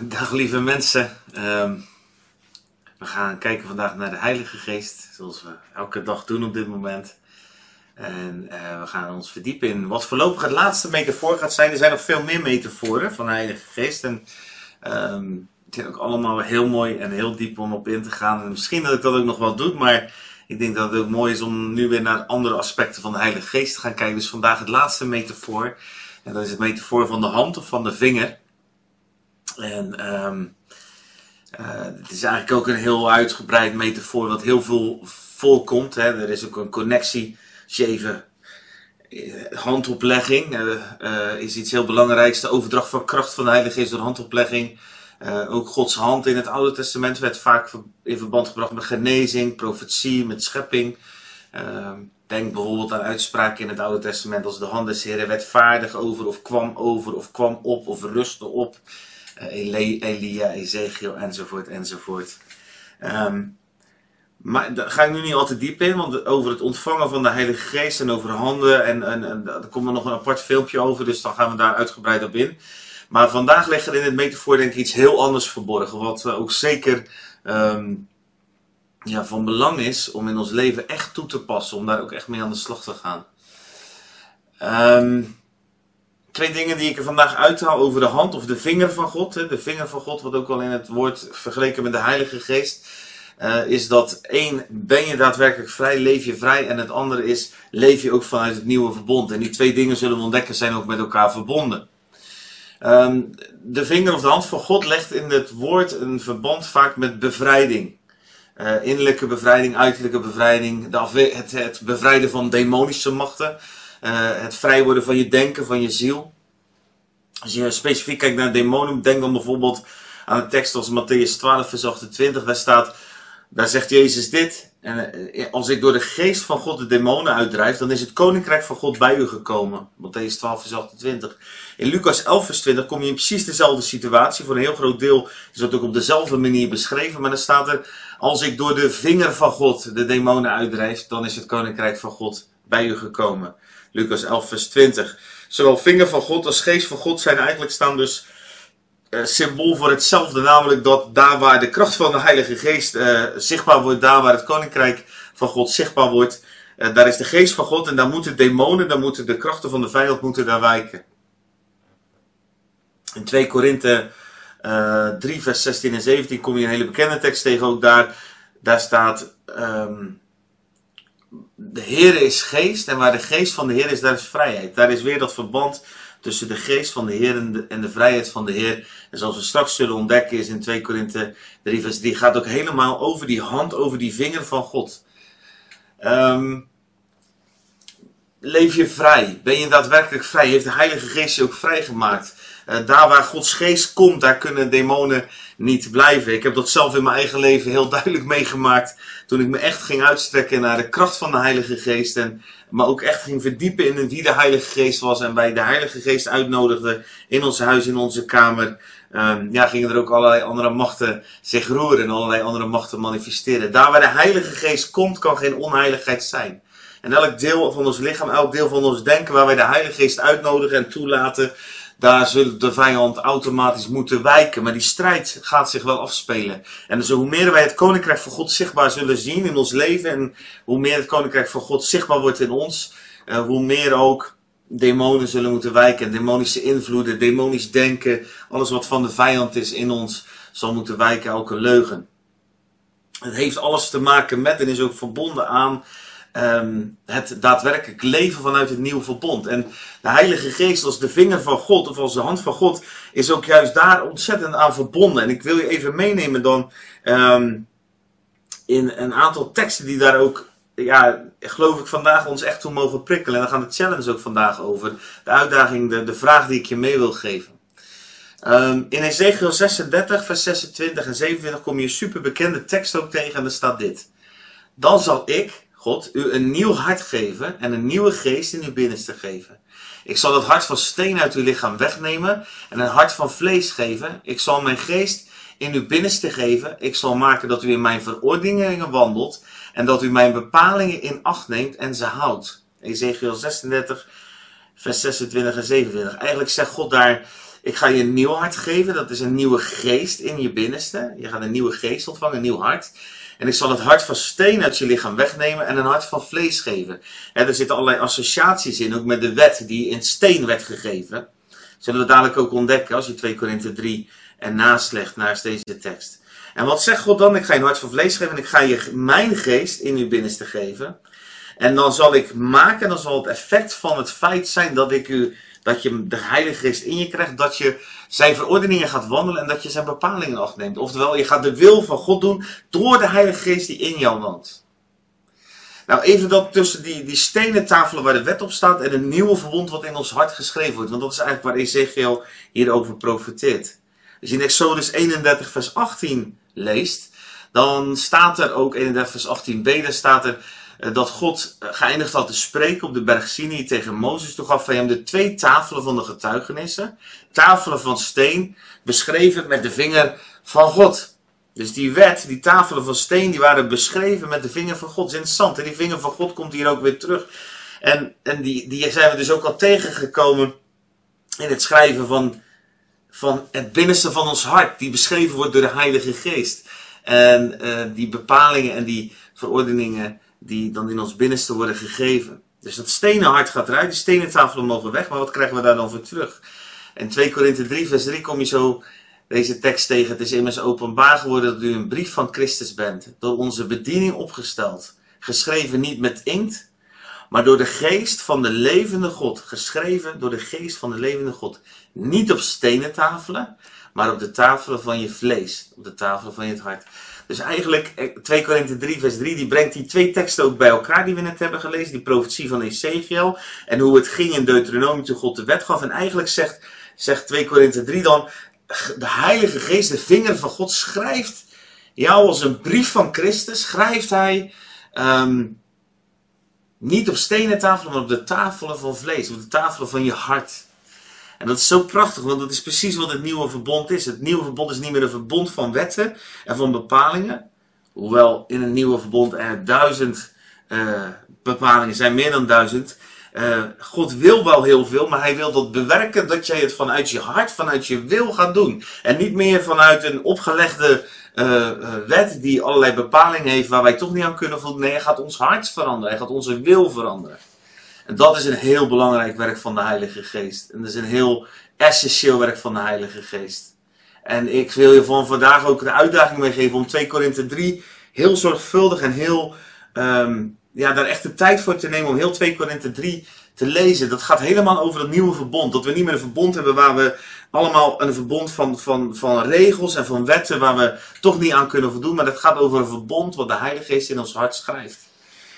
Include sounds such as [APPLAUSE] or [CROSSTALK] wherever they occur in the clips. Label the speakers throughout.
Speaker 1: Dag lieve mensen. Ehm, we gaan kijken vandaag naar de Heilige Geest, zoals we elke dag doen op dit moment. En eh, we gaan ons verdiepen in wat voorlopig het laatste metafoor gaat zijn. Er zijn nog veel meer metaforen van de Heilige Geest. En ehm, het is ook allemaal heel mooi en heel diep om op in te gaan. En misschien dat ik dat ook nog wel doe, maar ik denk dat het ook mooi is om nu weer naar andere aspecten van de Heilige Geest te gaan kijken. Dus vandaag het laatste metafoor. En dat is het metafoor van de hand of van de vinger. En um, uh, het is eigenlijk ook een heel uitgebreid metafoor wat heel veel voorkomt. Hè. Er is ook een connectie. Als je even eh, handoplegging uh, is iets heel belangrijks. De overdracht van kracht van de Heilige Geest door handoplegging. ook Gods hand in het Oude Testament werd vaak in verband gebracht met genezing, profetie, met schepping. Ehm, denk bijvoorbeeld aan uitspraken in het Oude Testament als de hand des Heren werd vaardig over of kwam over of kwam op of rustte op. Elia, Ezekiel enzovoort enzovoort. Um, maar daar ga ik nu niet al te diep in, want over het ontvangen van de Heilige Geest en over handen, en, en, daar komt er nog een apart filmpje over, dus dan gaan we daar uitgebreid op in. Maar vandaag ligt er in het metafoor denk ik iets heel anders verborgen, wat ook zeker um, ja, van belang is om in ons leven echt toe te passen, om daar ook echt mee aan de slag te gaan. Um, twee dingen die ik er vandaag uithaal over de hand of de vinger van God. De vinger van God, wat ook al in het woord vergeleken met de Heilige Geest. Uh, is dat één, ben je daadwerkelijk vrij, leef je vrij. En het andere is, leef je ook vanuit het nieuwe verbond. En die twee dingen zullen we ontdekken, zijn ook met elkaar verbonden. Um, de vinger of de hand van God legt in het woord een verband vaak met bevrijding. Uh, innerlijke bevrijding, uiterlijke bevrijding, het, het bevrijden van demonische machten. Uh, het vrij worden van je denken, van je ziel. Als je specifiek kijkt naar demonen, denk dan bijvoorbeeld aan een tekst als Matthäus 12, vers 28. Daar staat, daar zegt Jezus dit. En eh, als ik door de geest van God de demonen uitdrijf, dan is het koninkrijk van God bij u gekomen. Matthäus 12, vers 28. In Lucas 11, vers 20 kom je in precies dezelfde situatie. Voor een heel groot deel is dat ook op dezelfde manier beschreven. Maar dan staat er, als ik door de vinger van God de demonen uitdrijf, dan is het koninkrijk van God bij u gekomen. Lucas 11, vers 20. Zowel vinger van God als geest van God zijn eigenlijk staan dus uh, symbool voor hetzelfde. Namelijk dat daar waar de kracht van de Heilige Geest uh, zichtbaar wordt, daar waar het koninkrijk van God zichtbaar wordt, uh, daar is de geest van God en daar moeten demonen, daar moeten de krachten van de vijand moeten daar wijken. In 2 Korinthe 3 vers 16 en 17 kom je een hele bekende tekst tegen ook daar. Daar staat... Um, de Heer is geest en waar de geest van de Heer is, daar is vrijheid. Daar is weer dat verband tussen de geest van de Heer en de, vrijheid van de Heer. En zoals we straks zullen ontdekken is in 2 Korinthe 3 vers die gaat ook helemaal over die hand, over die vinger van God. Um, leef je vrij? Ben je daadwerkelijk vrij? Heeft de Heilige Geest je ook vrijgemaakt? Uh, daar waar Gods geest komt, daar kunnen demonen niet blijven. Ik heb dat zelf in mijn eigen leven heel [LAUGHS] duidelijk meegemaakt. Toen ik me echt ging uitstrekken naar de kracht van de Heilige Geest. En maar ook echt ging verdiepen in wie de Heilige Geest was. En wij de Heilige Geest uitnodigden in ons huis, in onze kamer. Um, ja, gingen er ook allerlei andere machten zich roeren en allerlei andere machten manifesteren. Daar waar de Heilige Geest komt, kan geen onheiligheid zijn. En elk deel van ons lichaam, elk deel van ons denken, waar wij de Heilige Geest uitnodigen en toelaten, daar zullen de vijand automatisch moeten wijken. Maar die strijd gaat zich wel afspelen. En dus hoe meer wij het koninkrijk van God zichtbaar zullen zien in ons leven. En hoe meer het koninkrijk van God zichtbaar wordt in ons. Uh, hoe meer ook demonen zullen moeten wijken. Demonische invloeden, demonisch denken. Alles wat van de vijand is in ons zal moeten wijken. Elke leugen. Het heeft alles te maken met en is ook verbonden aan um, het daadwerkelijk leven vanuit het nieuwe verbond. En de Heilige Geest als de vinger van God of als de hand van God is ook juist daar ontzettend aan verbonden. En ik wil je even meenemen dan um, in een aantal teksten die daar ook, ja, geloof ik vandaag ons echt toe mogen prikkelen. En daar gaan de challenge ook vandaag over. De uitdaging, de, de vraag die ik je mee wil geven. Um, in Ezekiel 36, vers 26 en 27 kom je een super bekende tekst ook tegen en daar staat dit. Dan zal ik, God, u een nieuw hart geven en een nieuwe geest in uw binnenste geven. Ik zal het hart van steen uit uw lichaam wegnemen en een hart van vlees geven. Ik zal mijn geest in uw binnenste geven. Ik zal maken dat u in mijn verordeningen wandelt en dat u mijn bepalingen in acht neemt en ze houdt. Ezekiel 36, vers 26 en 27. Eigenlijk zegt God daar, ik ga je een nieuw hart geven. Dat is een nieuwe geest in je binnenste. Je gaat een nieuwe geest ontvangen, een nieuw hart. En ik zal het hart van steen uit je lichaam wegnemen en een hart van vlees geven. En er zitten allerlei associaties in, ook met de wet die in steen werd gegeven. Zullen we dadelijk ook ontdekken als je 2 Korinthe 3 en naslegt naar deze tekst. En wat zegt God dan? Ik ga je een hart van vlees geven en ik ga je mijn geest in uw binnenste geven. En dan zal ik maken, dan zal het effect van het feit zijn dat ik u, dat je de Heilige Geest in je krijgt, dat je zijn verordeningen gaat wandelen en dat je zijn bepalingen afneemt. Oftewel, je gaat de wil van God doen door de Heilige Geest die in jou woont. Nou, even dat tussen die, die stenen tafelen waar de wet op staat en een nieuwe verbond wat in ons hart geschreven wordt. Want dat is eigenlijk waar Ezekiel hierover profeteert. Als je in Exodus 31 vers 18 leest, dan staat er ook 31 vers 18b, daar staat er dat God eh, geëindigd had te spreken op de berg Sinai tegen Mozes. Toen gaf hij hem de twee tafelen van de getuigenissen. Tafelen van steen, beschreven met de vinger van God. Dus die wet, die tafelen van steen, die waren beschreven met de vinger van God. Dat is interessant. En die vinger van God komt hier ook weer terug. En, en die, die zijn we dus ook al tegengekomen in het schrijven van, van het binnenste van ons hart. Die beschreven wordt door de Heilige Geest. En uh, die bepalingen en die verordeningen die dan in ons binnenste worden gegeven. Dus dat stenen hart gaat eruit, die stenen tafelen mogen weg, maar wat krijgen we daar dan voor terug? In 2 Korinthe 3 vers 3 kom je zo deze tekst tegen. Het is immers openbaar geworden dat u een brief van Christus bent, door onze bediening opgesteld, geschreven niet met inkt, maar door de geest van de levende God, geschreven door de geest van de levende God. Niet op stenen tafelen, maar op de tafelen van je vlees, op de tafelen van je hart. Dus eigenlijk, 2 eh, Korinthe 3 vers 3, die brengt die twee teksten ook bij elkaar die we net hebben gelezen. Die profetie van Ezekiel en hoe het ging in Deuteronomium toen God de wet gaf. En eigenlijk zegt, zegt 2 Korinthe 3 dan, de Heilige Geest, de vinger van God, schrijft jou als een brief van Christus, schrijft hij um, niet op stenen tafelen, maar op de tafelen van vlees, op de tafelen van je hart. En dat is zo prachtig, want dat is precies wat het nieuwe verbond is. Het nieuwe verbond is niet meer een verbond van wetten en van bepalingen. Hoewel in een nieuwe verbond er duizend uh, bepalingen zijn, meer dan duizend. Uh, God wil wel heel veel, maar hij wil dat bewerken dat jij het vanuit je hart, vanuit je wil gaat doen. En niet meer vanuit een opgelegde uh, wet die allerlei bepalingen heeft waar wij toch niet aan kunnen voldoen. Nee, hij gaat ons hart veranderen, hij gaat onze wil veranderen. En dat is een heel belangrijk werk van de Heilige Geest. En dat is een heel essentieel werk van de Heilige Geest. En ik wil je van vandaag ook de uitdaging meegeven om 2 Korinthe 3 heel zorgvuldig en heel, um, ja, daar echt de tijd voor te nemen om heel 2 Korinthe 3 te lezen. Dat gaat helemaal over het nieuwe verbond. Dat we niet meer een verbond hebben waar we allemaal een verbond van, van, van regels en van wetten waar we toch niet aan kunnen voldoen. Maar het gaat over een verbond wat de Heilige Geest in ons hart schrijft.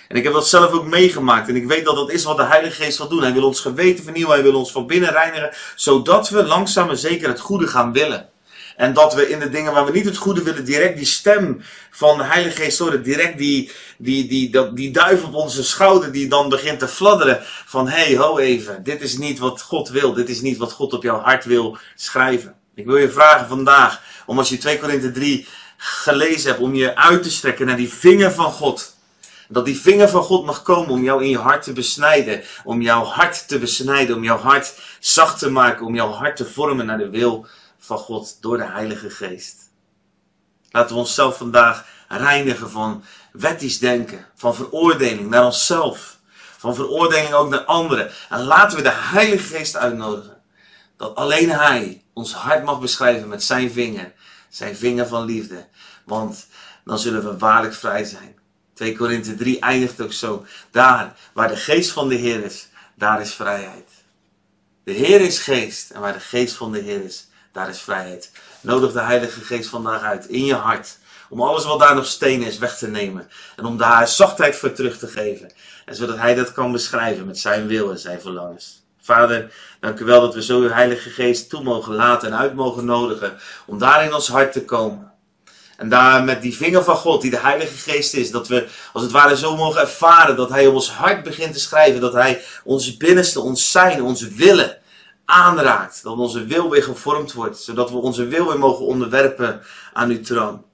Speaker 1: En ik heb dat zelf ook meegemaakt. En ik weet dat dat is wat de Heilige Geest wil doen. Hij wil ons geweten vernieuwen. Hij wil ons van binnen reinigen. Zodat we langzaam en zeker het goede gaan willen. En dat we in de dingen waar we niet het goede willen, direct die stem van de Heilige Geest horen. Direct die, die, die, dat, die duif op onze schouder die dan begint te fladderen. Van hey, ho even. Dit is niet wat God wil. Dit is niet wat God op jouw hart wil schrijven. Ik wil je vragen vandaag. Om als je 2 Korinthe 3 gelezen hebt. Om je uit te strekken naar die vinger van God. Dat die vinger van God mag komen om jou in je hart te besnijden. Om jouw hart te besnijden. Om jouw hart zacht te maken. Om jouw hart te vormen naar de wil van God door de Heilige Geest. Laten we onszelf vandaag reinigen van wettisch denken. Van veroordeling naar onszelf. Van veroordeling ook naar anderen. En laten we de Heilige Geest uitnodigen. Dat alleen Hij ons hart mag beschrijven met zijn vinger. Zijn vinger van liefde. Want dan zullen we waarlijk vrij zijn. 2 Korinthe 3 eindigt ook zo. Daar waar de geest van de Heer is, daar is vrijheid. De Heer is geest en waar de geest van de Heer is, daar is vrijheid. Nodig de Heilige Geest vandaag uit in je hart. Om alles wat daar nog steen is weg te nemen. En om daar zachtheid voor terug te geven. En zodat Hij dat kan beschrijven met zijn wil en zijn verlangens. Vader, dank u wel dat we zo uw Heilige Geest toe mogen laten en uit mogen nodigen. Om daar in ons hart te komen. En daar met die vinger van God, die de Heilige Geest is, dat we als het ware zo mogen ervaren dat Hij op ons hart begint te schrijven. Dat Hij ons binnenste, ons zijn, onze willen aanraakt. Dat onze wil weer gevormd wordt, zodat we onze wil weer mogen onderwerpen aan uw troon.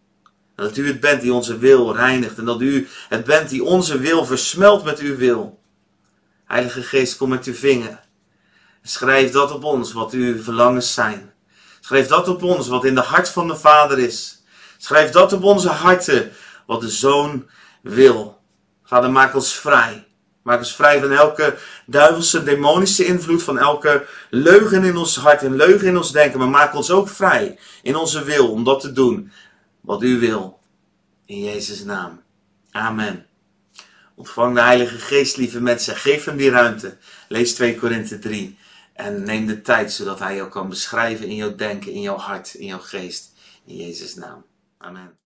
Speaker 1: Dat u het bent die onze wil reinigt en dat u het bent die onze wil versmelt met uw wil. Heilige Geest, kom met uw vinger Schrijf dat op ons wat uw verlangens zijn. Schrijf dat op ons wat in de hart van de Vader is. Schrijf dat op onze harten wat de Zoon wil. Vader, maak ons vrij. Maak ons vrij van elke duivelse, demonische invloed, van elke leugen in ons hart en leugen in ons denken. Maar maak ons ook vrij in onze wil om dat te doen wat u wil. In Jezus' naam. Amen. Ontvang de Heilige Geest, lieve mensen. Geef hem die ruimte. Lees 2 Korinthe 3. En neem de tijd zodat hij jou kan beschrijven in jouw denken, in jouw hart, in jouw geest. In Jezus' naam. Amen.